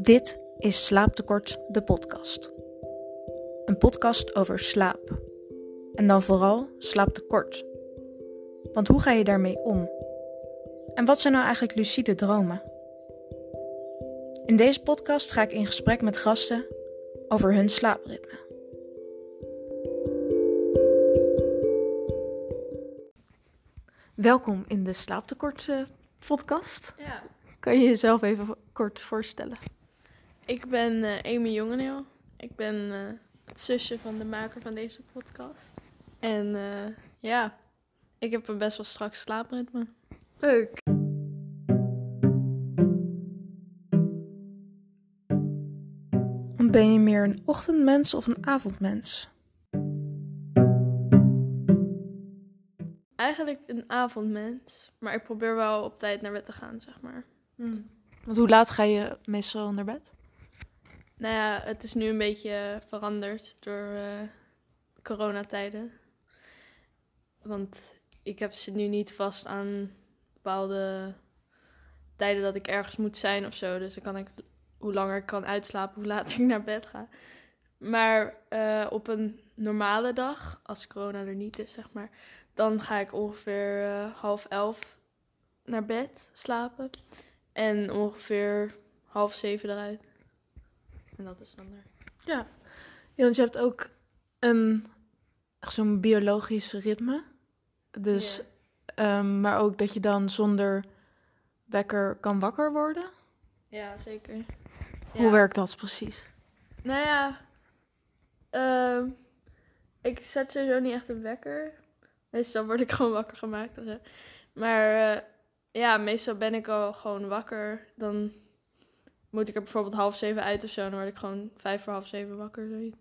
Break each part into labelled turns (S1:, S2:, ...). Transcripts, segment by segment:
S1: Dit is Slaaptekort, de podcast. Een podcast over slaap. En dan vooral slaaptekort. Want hoe ga je daarmee om? En wat zijn nou eigenlijk lucide dromen? In deze podcast ga ik in gesprek met gasten over hun slaapritme. Welkom in de Slaaptekort eh, podcast.
S2: Ja,
S1: Kan je jezelf even kort voorstellen?
S2: Ik ben eh Amy Jongeneel. Ik ben eh, het zusje van de maker van deze podcast. En eh, ja, ik heb een best wel strak slaapritme.
S1: Leuk. Ben je meer een ochtendmens of een avondmens?
S2: Eigenlijk een avondmens, maar ik probeer wel op tijd naar bed te gaan, zeg maar.
S1: Want hoe laat ga je meestal naar bed?
S2: Nou ja, het is nu een beetje veranderd door eh, coronatijden. Want ik heb ze nu niet vast aan bepaalde tijden dat ik ergens moet zijn of zo. Dus dan kan ik, hoe langer ik kan uitslapen, hoe later ik naar bed ga. Maar eh, op een normale dag, als corona er niet is, zeg maar, dan ga ik ongeveer eh, half elf naar bed slapen. En ongeveer half zeven eruit. En dat is dan er.
S1: Ja. ja want je hebt ook een, echt zo'n biologisch ritme. Dus, ehm, maar ook dat je dan zonder wekker kan wakker worden.
S2: Ja, zeker.
S1: Hoe
S2: Ja.
S1: werkt dat precies?
S2: Nou ja, ehm, ik zet sowieso niet echt een wekker. Meestal word ik gewoon wakker gemaakt. Maar eh, ja, meestal ben ik al gewoon wakker. Dan moet ik er bijvoorbeeld half zeven uit of zo. Dan word ik gewoon vijf voor half zeven wakker. Zoiets.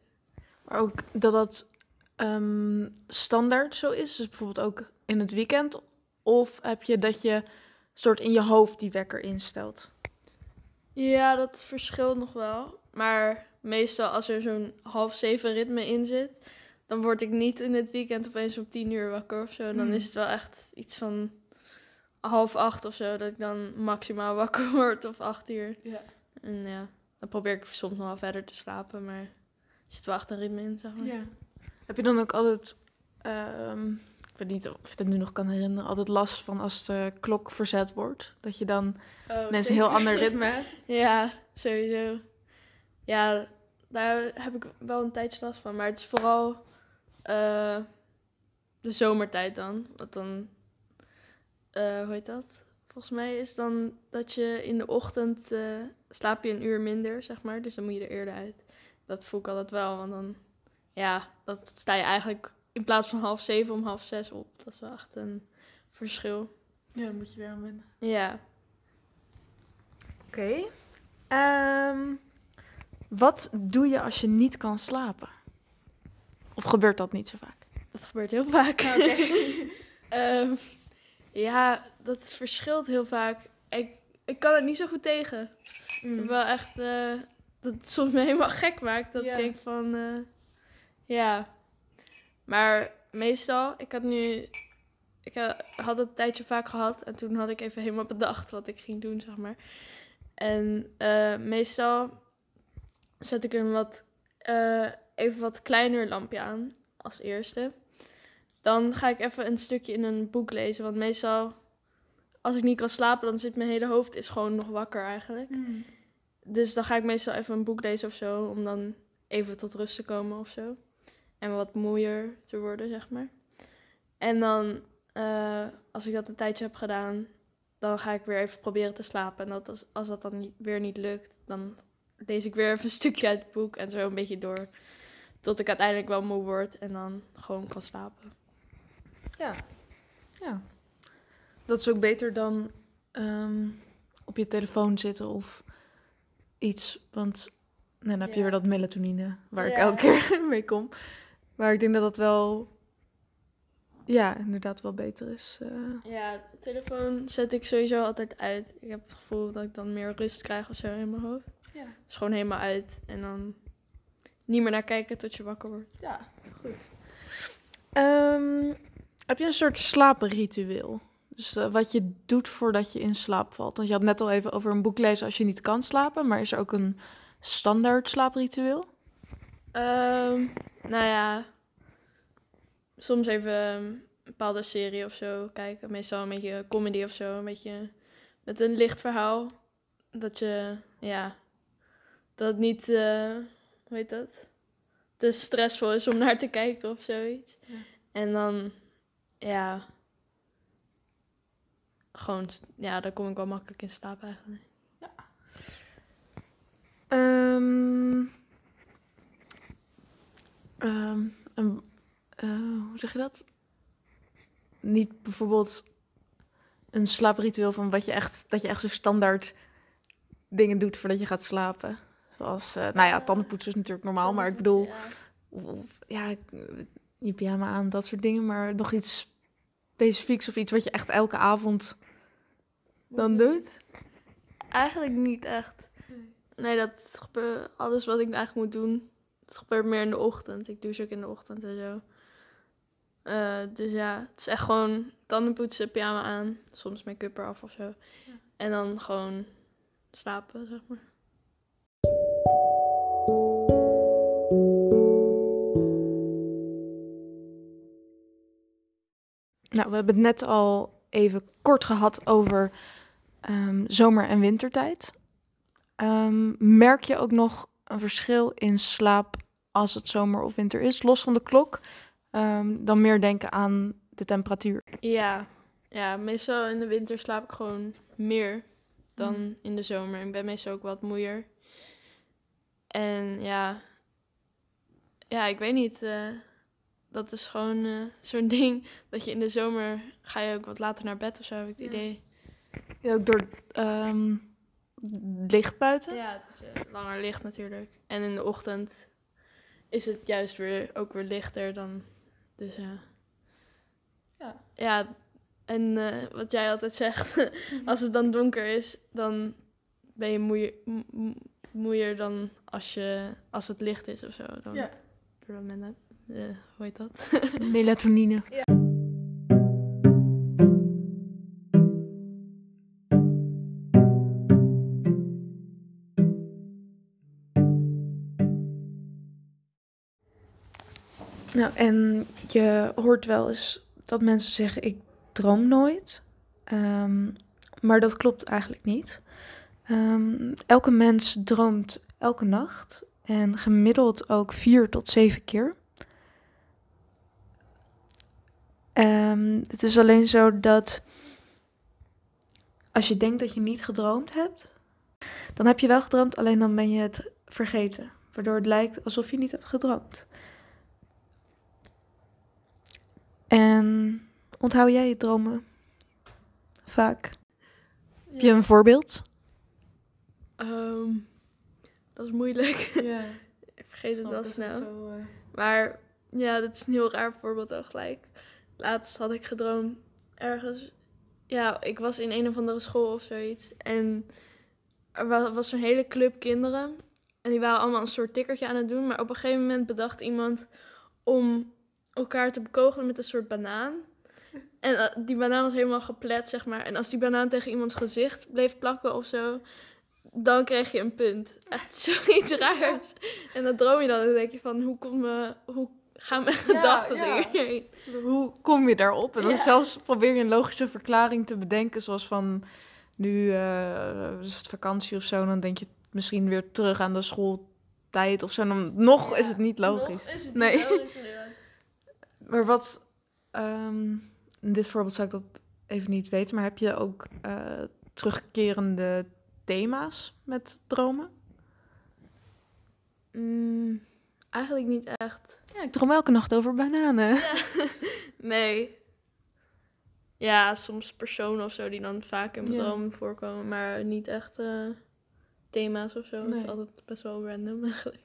S1: Maar ook dat dat ehm, standaard zo is. Dus bijvoorbeeld ook in het weekend. Of heb je dat je soort in je hoofd die wekker instelt?
S2: Ja, dat verschilt nog wel. Maar meestal als er zo'n half zeven ritme in zit, dan word ik niet in het weekend opeens om tien uur wakker of zo. Dan
S1: Hmm.
S2: is het wel echt iets van half acht of zo, dat ik dan maximaal wakker word of acht uur.
S1: Ja.
S2: En ja, dan probeer ik soms nog wel verder te slapen, maar er zit wel echt een ritme in, zeg maar.
S1: Ja. Heb je dan ook altijd, ehm, ik weet niet of je dat nu nog kan herinneren, altijd last van als de klok verzet wordt? Dat je dan
S2: Oh,
S1: mensen een heel ander ritme hebt?
S2: Ja, sowieso. Ja, daar heb ik wel een tijdje last van. Maar het is vooral eh, de zomertijd dan. Want dan, eh, hoe heet dat? Volgens mij is dan dat je in de ochtend eh, slaap je een uur minder, zeg maar. Dus dan moet je er eerder uit. Dat voel ik altijd wel, want dan, ja, dan sta je eigenlijk in plaats van half zeven om half zes op. Dat is wel echt een verschil.
S1: Ja, dan moet je weer aan wennen.
S2: Ja.
S1: Oké. Ehm, wat doe je als je niet kan slapen? Of gebeurt dat niet zo vaak?
S2: Dat gebeurt heel vaak. Ehm, ja, dat verschilt heel vaak. Ik, ik kan het niet zo goed tegen. Heb wel echt eh, dat het soms me helemaal gek maakt. Dat ik denk van, eh, ja. Maar meestal, ik had nu, ik had het een tijdje vaak gehad. En toen had ik even helemaal bedacht wat ik ging doen, zeg maar. En eh, meestal zet ik een wat, even wat kleiner lampje aan als eerste. Dan ga ik even een stukje in een boek lezen. Want meestal, als ik niet kan slapen, dan zit mijn hele hoofd is gewoon nog wakker eigenlijk. Dus dan ga ik meestal even een boek lezen of zo. Om dan even tot rust te komen of zo. En wat moeier te worden, zeg maar. En dan, eh, als ik dat een tijdje heb gedaan, dan ga ik weer even proberen te slapen. En dat als, als dat dan niet, weer niet lukt, dan lees ik weer even een stukje uit het boek. En zo een beetje door. Tot ik uiteindelijk wel moe word en dan gewoon kan slapen.
S1: Ja. ja. Dat is ook beter dan ehm, op je telefoon zitten of iets. Want dan heb je
S2: Ja.
S1: weer dat melatonine waar ik elke keer mee kom. Maar ik denk dat dat wel, ja, inderdaad wel beter is. eh.
S2: Ja, de telefoon zet ik sowieso altijd uit. Ik heb het gevoel dat ik dan meer rust krijg of zo in mijn hoofd.
S1: Ja.
S2: Het is gewoon helemaal uit. En dan niet meer naar kijken tot je wakker wordt.
S1: Ja, goed. Ehm, heb je een soort slapenritueel? Dus eh, wat je doet voordat je in slaap valt. Want je had net al even over een boek lezen als je niet kan slapen. Maar is er ook een standaard slaapritueel?
S2: Ehm, nou ja, soms even een bepaalde serie of zo kijken. Meestal een beetje comedy of zo. Een beetje met een licht verhaal. Dat je, ja, dat het niet, eh hoe heet dat? Te stressvol is om naar te kijken of zoiets.
S1: Ja.
S2: En dan, ja, gewoon, ja, daar kom ik wel makkelijk in slaap eigenlijk.
S1: Ehm, ehm, een- eh, hoe zeg je dat? Niet bijvoorbeeld een slaapritueel van wat je echt, dat je echt zo standaard dingen doet voordat je gaat slapen. Zoals, eh, nou ja, tandenpoetsen is natuurlijk normaal, maar ik bedoel,
S2: Ja.
S1: of, of- ja, ik- je pyjama aan, dat soort dingen, maar nog iets specifieks of iets wat je echt elke avond dan doet?
S2: Eigenlijk niet echt. Nee, dat gebeurt, alles wat ik eigenlijk moet doen, dat gebeurt meer in de ochtend. Ik douche ook in de ochtend en zo. Eh, dus ja, het is echt gewoon tandenpoetsen, pyjama aan, soms make-up eraf of zo. En dan gewoon slapen, zeg maar.
S1: Nou, we hebben het net al even kort gehad over ehm, zomer- en wintertijd. Ehm, merk je ook nog een verschil in slaap als het zomer of winter is, los van de klok? Ehm, dan meer denken aan de temperatuur.
S2: Ja. ja, meestal in de winter slaap ik gewoon meer dan in de zomer. Ik ben meestal ook wat moeier. En ja, ja, ik weet niet. eh, dat is gewoon eh, zo'n ding dat je in de zomer ga je ook wat later naar bed of zo, heb ik het
S1: Ja.
S2: idee.
S1: Ja, ook door ehm, licht buiten.
S2: Ja, het is eh, langer licht natuurlijk. En in de ochtend is het juist weer ook weer lichter dan. Dus ja.
S1: Ja.
S2: Ja, en eh, wat jij altijd zegt, als het dan donker is, dan ben je moeier, moeier dan als, je, als het licht is of zo. Dan,
S1: Ja.
S2: eh, hoe heet dat?
S1: Melatonine. Nou, en je hoort wel eens dat mensen zeggen: Ik droom nooit. Ehm, maar dat klopt eigenlijk niet. Ehm, elke mens droomt elke nacht. En gemiddeld ook vier tot zeven keer. Ehm, het is alleen zo dat als je denkt dat je niet gedroomd hebt, dan heb je wel gedroomd, alleen dan ben je het vergeten. Waardoor het lijkt alsof je niet hebt gedroomd. En onthoud jij je dromen vaak? Heb je een voorbeeld?
S2: Ehm, dat is moeilijk.
S1: Ja,
S2: Ik vergeet het wel snel.
S1: Zo, eh,
S2: Maar ja, dat is een heel raar voorbeeld ook gelijk. Laatst had ik gedroomd ergens. Ja, ik was in een of andere school of zoiets. En er wa- was zo'n hele club kinderen. En die waren allemaal een soort tikkertje aan het doen. Maar op een gegeven moment bedacht iemand om elkaar te bekogelen met een soort banaan. En eh, die banaan was helemaal geplet, zeg maar. En als die banaan tegen iemands gezicht bleef plakken of zo, dan kreeg je een punt. Echt zoiets raars. En dan droom je dan en denk je van, hoe, komt me, hoe gaan mijn gedachten
S1: ja. Hoe kom je daarop? En dan
S2: Ja.
S1: zelfs probeer je een logische verklaring te bedenken, zoals van nu eh, is het vakantie of zo, dan denk je misschien weer terug aan de schooltijd of zo. Dan nog is het niet logisch.
S2: Nog is het
S1: Nee.
S2: niet logisch, inderdaad.
S1: Maar wat, ehm, in dit voorbeeld zou ik dat even niet weten, maar heb je ook eh, terugkerende thema's met dromen?
S2: Mm, eigenlijk niet echt.
S1: Ja, ik droom elke nacht over bananen.
S2: Nee. Ja, soms personen of zo die dan vaak in mijn
S1: Ja.
S2: droom voorkomen, maar niet echt eh, thema's of zo. Het is altijd best wel random eigenlijk.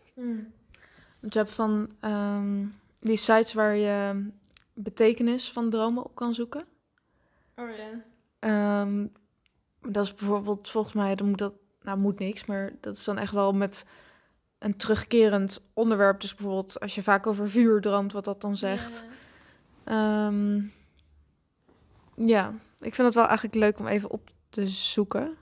S1: Want je hebt van ehm, die sites waar je betekenis van dromen op kan zoeken.
S2: Oh ja.
S1: Ehm, dat is bijvoorbeeld, volgens mij, dan moet dat, nou moet niks, maar dat is dan echt wel met een terugkerend onderwerp. Dus bijvoorbeeld als je vaak over vuur droomt, wat dat dan zegt.
S2: Ja.
S1: Ehm, ja, ik vind het wel eigenlijk leuk om even op te zoeken.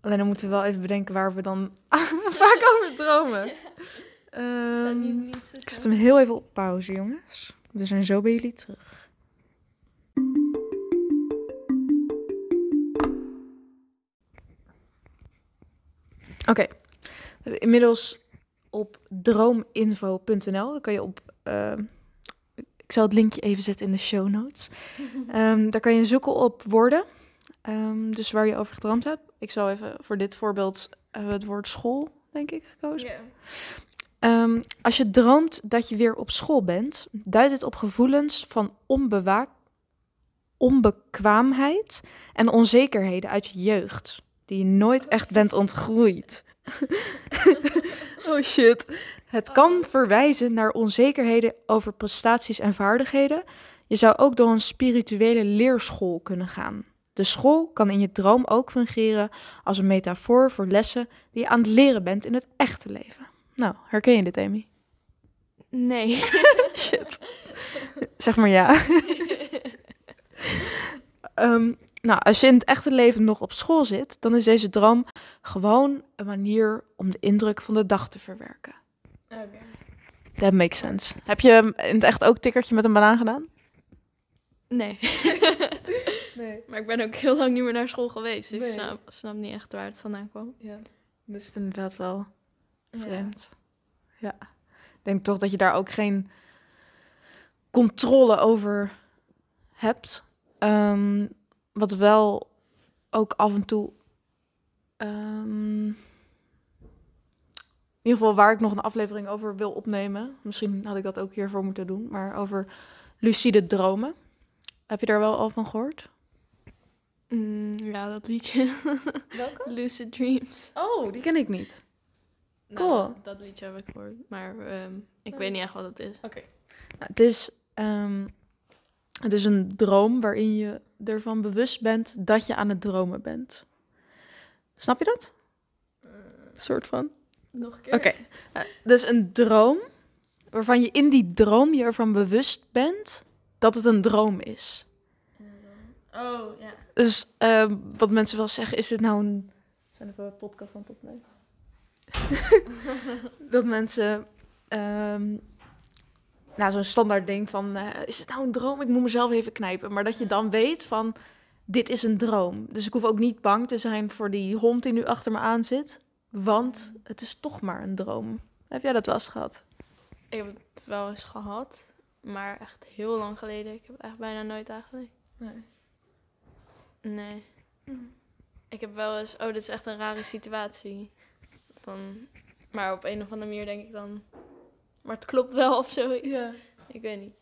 S1: Alleen dan moeten we wel even bedenken waar we dan vaak over dromen. Ehm, ik zet hem heel even op pauze, jongens. We zijn zo bij jullie terug. Oké, we hebben inmiddels op droominfo.nl. Dan kan je op. ehm, ik zal het linkje even zetten in de show notes. Ehm, daar kan je zoeken op woorden. Dus waar je over gedroomd hebt. Ik zal even voor dit voorbeeld hebben we het woord school, denk ik, gekozen.
S2: Ja.
S1: Ehm, als je droomt dat je weer op school bent, duidt het op gevoelens van onbewaak, onbekwaamheid en onzekerheden uit je jeugd, die je nooit echt bent ontgroeid. oh shit. Het kan verwijzen naar onzekerheden over prestaties en vaardigheden. Je zou ook door een spirituele leerschool kunnen gaan. De school kan in je droom ook fungeren als een metafoor voor lessen die je aan het leren bent in het echte leven. Nou, herken je dit, Amy?
S2: Nee.
S1: Shit. zeg maar ja. Ehm, nou, als je in het echte leven nog op school zit, dan is deze droom gewoon een manier om de indruk van de dag te verwerken.
S2: Oké.
S1: That makes sense. Heb je in het echt ook tikkertje met een banaan gedaan?
S2: Nee.
S1: Nee.
S2: Maar ik ben ook heel lang niet meer naar school geweest. Dus
S1: Nee.
S2: ik snap, snap niet echt waar het vandaan kwam.
S1: Ja. Dus het is inderdaad wel. Vreemd. Ja. Ik denk toch dat je daar ook geen controle over hebt. Ehm, wat wel ook af en toe. ehm, in ieder geval waar ik nog een aflevering over wil opnemen. Misschien had ik dat ook hiervoor moeten doen. Maar over lucide dromen. Heb je daar wel al van gehoord?
S2: Mm, ja, dat liedje.
S1: Welke?
S2: Lucid Dreams.
S1: Oh, die ken ik niet.
S2: Nou,
S1: Cool.
S2: dat liedje heb ik gehoord. Maar ehm, ik weet niet echt wat het is.
S1: Oké. Nou, het, is, ehm, het is een droom waarin je ervan bewust bent dat je aan het dromen bent. Snap je dat? Een soort van.
S2: Nog een keer?
S1: Oké. Eh, dus een droom waarvan je in die droom je ervan bewust bent dat het een droom is.
S2: Oh, ja.
S1: Dus ehm, wat mensen wel zeggen, is dit nou een... We zijn even een podcast aan het opnemen. dat mensen... ehm, nou, zo'n standaard ding van... eh, is het nou een droom? Ik moet mezelf even knijpen. Maar dat je dan weet van... Dit is een droom. Dus ik hoef ook niet bang te zijn voor die hond die nu achter me aan zit. Want het is toch maar een droom. Heb jij dat wel eens gehad?
S2: Ik heb het wel eens gehad. Maar echt heel lang geleden. Ik heb het echt bijna nooit eigenlijk.
S1: Nee.
S2: Nee. Ik heb wel eens... Oh, dit is echt een rare situatie. Van... Maar op een of andere manier denk ik dan... Maar het klopt wel of zoiets.
S1: Ja.
S2: Ik weet niet.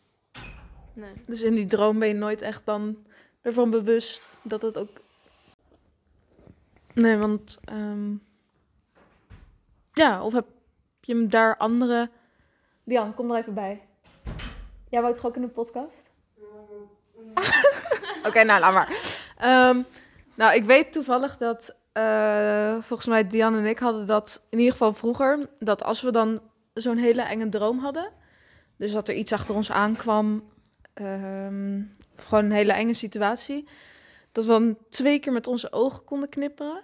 S2: Nee.
S1: Dus in die droom ben je nooit echt dan ervan bewust dat het ook. Nee, want. ehm, Ja, of heb je hem daar andere. Dian, kom er even bij. Jij wou toch ook in de podcast? Oké, nou, laat maar. Ehm, nou, ik weet toevallig dat. Eh, volgens mij Dian en ik hadden dat in ieder geval vroeger. Dat als we dan zo'n hele enge droom hadden. Dus dat er iets achter ons aankwam ehm, of gewoon een hele enge situatie. Dat we dan twee keer met onze ogen konden knipperen.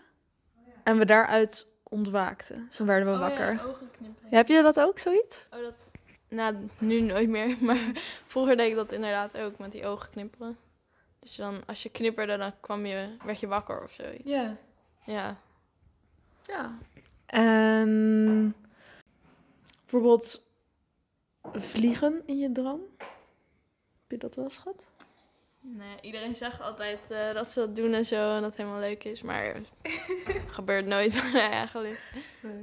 S1: En we daaruit ontwaakten. Zo werden we
S2: Oh
S1: wakker.
S2: Ja, ogen knipperen.
S1: Ja, heb je dat ook, zoiets?
S2: Oh, dat... Nou, nu nooit meer. Maar vroeger deed ik dat inderdaad ook met die ogen knipperen. Dus dan, als je knipperde, dan kwam je, werd je wakker of zoiets.
S1: Ja.
S2: Ja.
S1: Ja. En bijvoorbeeld vliegen in je droom. Heb je dat wel eens gehad?
S2: Nee, iedereen zegt altijd eh, dat ze dat doen en zo en dat het helemaal leuk is. Maar gebeurt nooit bij mij eigenlijk.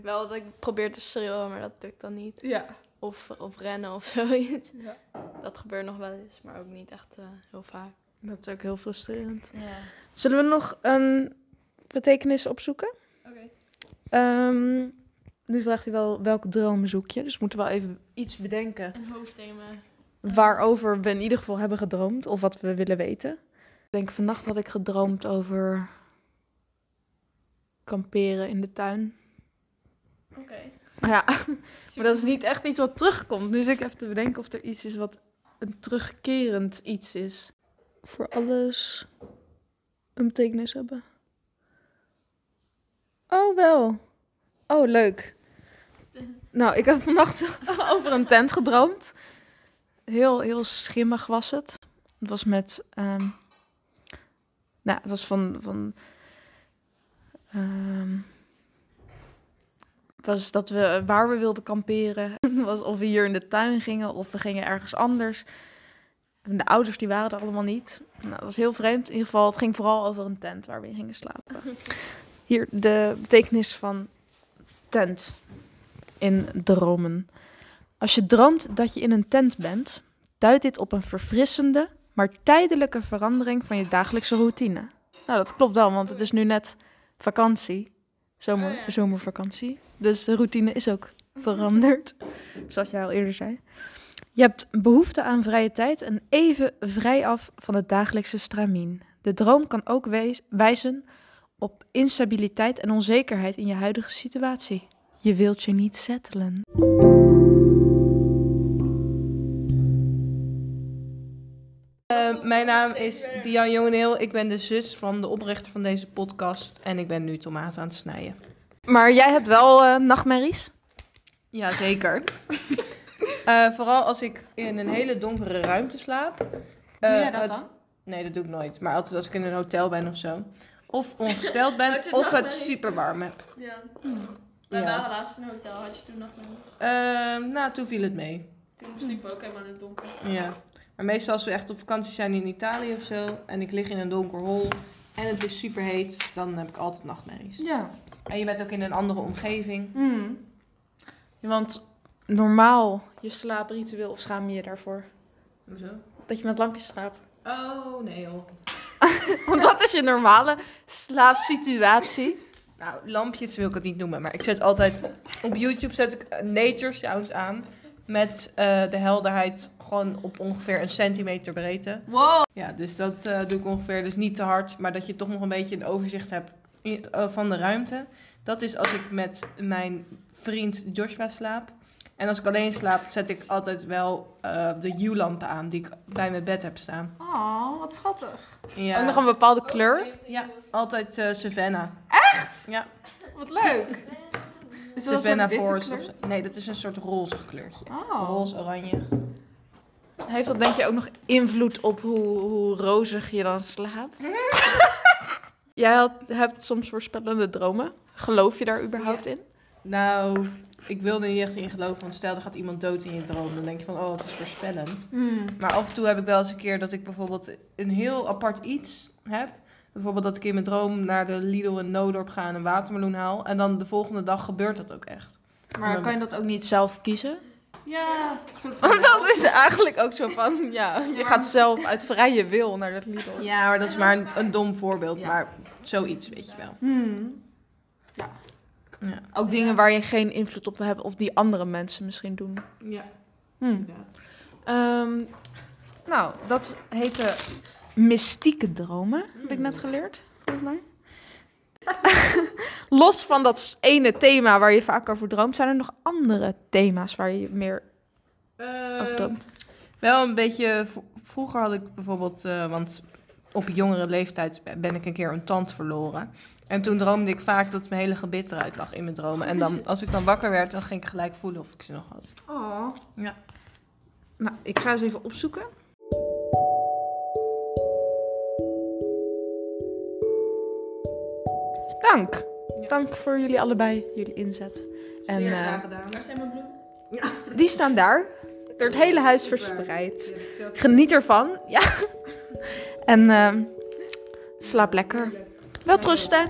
S2: Wel dat ik probeer te schreeuwen, maar dat lukt dan niet.
S1: Ja.
S2: Of, of rennen of zoiets.
S1: ja.
S2: Dat gebeurt nog wel eens, maar ook niet echt eh, heel vaak.
S1: Dat is ook heel frustrerend.
S2: Ja.
S1: Zullen we nog een betekenis opzoeken?
S2: Oké.
S1: Ehm, nu vraagt hij wel welke dromen zoek je. Dus we moeten wel even iets bedenken.
S2: Een hoofdthema.
S1: Waarover we in ieder geval hebben gedroomd. Of wat we willen weten. Ik denk vannacht had ik gedroomd over kamperen in de tuin.
S2: Oké.
S1: Maar ja, maar dat is niet echt iets wat terugkomt. Nu zit ik even te bedenken of er iets is wat een terugkerend iets is. Voor alles een betekenis hebben. Oh, wel. Oh, leuk. Nou, ik had vannacht over een tent gedroomd. Heel, heel schimmig was het. Het was met... ehm, nou, het was van... van ehm, was dat we waar we wilden kamperen. Was of we hier in de tuin gingen of we gingen ergens anders. De ouders die waren er allemaal niet. Nou, dat was heel vreemd. In ieder geval, het ging vooral over een tent waar we in gingen slapen. Hier de betekenis van tent in dromen. Als je droomt dat je in een tent bent, duidt dit op een verfrissende, maar tijdelijke verandering van je dagelijkse routine. Nou, dat klopt wel, want het is nu net vakantie. Zomer. Zomervakantie. Dus de routine is ook veranderd, zoals jij al eerder zei. Je hebt behoefte aan vrije tijd en even vrij af van het dagelijkse stramien. De droom kan ook wijzen op instabiliteit en onzekerheid in je huidige situatie. Je wilt je niet settelen.
S3: Eh, mijn naam is Diane Jongeneel. Ik ben de zus van de oprichter van deze podcast. En ik ben nu tomaten aan het snijden.
S1: Maar jij hebt wel eh, nachtmerries?
S3: Jazeker. Eh vooral als ik in een hele donkere ruimte slaap. Eh, het- Nee, dat doe ik nooit. Maar altijd als ik in een hotel ben of zo. Of ongesteld ben,
S2: Had je
S3: of het super warm heb.
S2: Ja. Wij
S3: Ja.
S2: waren laatst in een hotel. Had je toen nog een...
S3: Eh, nou, toen viel het mee.
S2: Toen sliepen we ook helemaal in het donker.
S3: Ja. Maar meestal als we echt op vakantie zijn in Italië of zo. En ik lig in een donker hol. En het is super heet. Dan heb ik altijd nachtmerries.
S1: Ja.
S3: En je bent ook in een andere omgeving.
S1: Want normaal je slaapritueel, of schaam je je daarvoor?
S3: Hoezo?
S1: Dat je met lampjes slaapt.
S3: Oh, nee joh.
S1: Want wat is je normale slaapsituatie?
S3: Nou, lampjes wil ik het niet noemen. Maar ik zet altijd... Op YouTube zet ik eh, nature sounds aan. Met eh, de helderheid gewoon op ongeveer een centimeter breedte.
S1: Wow.
S3: Ja, dus dat eh, doe ik ongeveer. Dus niet te hard. Maar dat je toch nog een beetje een overzicht hebt in- van de ruimte. Dat is als ik met mijn vriend Joshua slaap. En als ik alleen slaap, zet ik altijd wel eh, de U-lampen aan die ik bij mijn bed heb staan.
S1: Oh, wat schattig.
S3: Ja,
S1: Ook nog een bepaalde kleur.
S3: ja altijd eh, Savannah.
S1: Echt?
S3: Ja.
S1: Wat leuk. Is dat een
S3: Savannah Forest.
S1: kleur?
S3: Of. Nee, dat is een soort roze kleurtje.
S1: Oh.
S3: Roze, oranje.
S1: Heeft dat denk je ook nog invloed op hoe, hoe rozig je dan slaapt? Jij had, hebt soms voorspellende dromen. Geloof je daar überhaupt in?
S3: Nou, ik wilde er niet echt in geloven. Want stel, er gaat iemand dood in je droom. Dan denk je van, oh, het is voorspellend. Maar af en toe heb ik wel eens een keer dat ik bijvoorbeeld een heel apart iets heb. Bijvoorbeeld dat ik in mijn droom naar de Lidl in Noodorp ga en een watermeloen haal. En dan de volgende dag gebeurt dat ook echt.
S1: Maar kan je dat ook niet zelf kiezen?
S3: Ja,
S1: Want dat is eigenlijk ook zo van, ja, je gaat zelf uit vrije wil naar dat Lidl.
S3: Ja, maar dat is maar een, een dom voorbeeld.
S1: Ja.
S3: Maar zoiets, weet je wel.
S1: Hmm.
S3: Ja.
S1: Ook dingen waar je geen invloed op hebt of die andere mensen misschien doen.
S3: Ja,
S1: Hmm.
S3: inderdaad.
S1: Ehm, nou, dat heette mystieke dromen, heb ik net geleerd, volgens mij. Los van dat ene thema waar je vaak over droomt, zijn er nog andere thema's waar je meer over
S3: Ehm,
S1: droomt?
S3: Wel een beetje. Vroeger had ik bijvoorbeeld, eh, want op jongere leeftijd ben ik een keer een tand verloren. En toen droomde ik vaak dat mijn hele gebit eruit lag in mijn dromen. En dan, als ik dan wakker werd, dan ging ik gelijk voelen of ik ze nog had.
S1: Oh.
S3: Ja.
S1: Nou, ik ga eens even opzoeken. Dank.
S3: Ja.
S1: Dank voor jullie allebei, jullie inzet. En,
S3: Zeer
S1: eh,
S3: graag gedaan.
S2: Waar zijn mijn bloemen?
S1: Die staan daar, door het hele huis verspreid. Geniet ervan. Ja. En ehm, slaap lekker. Wel trusten.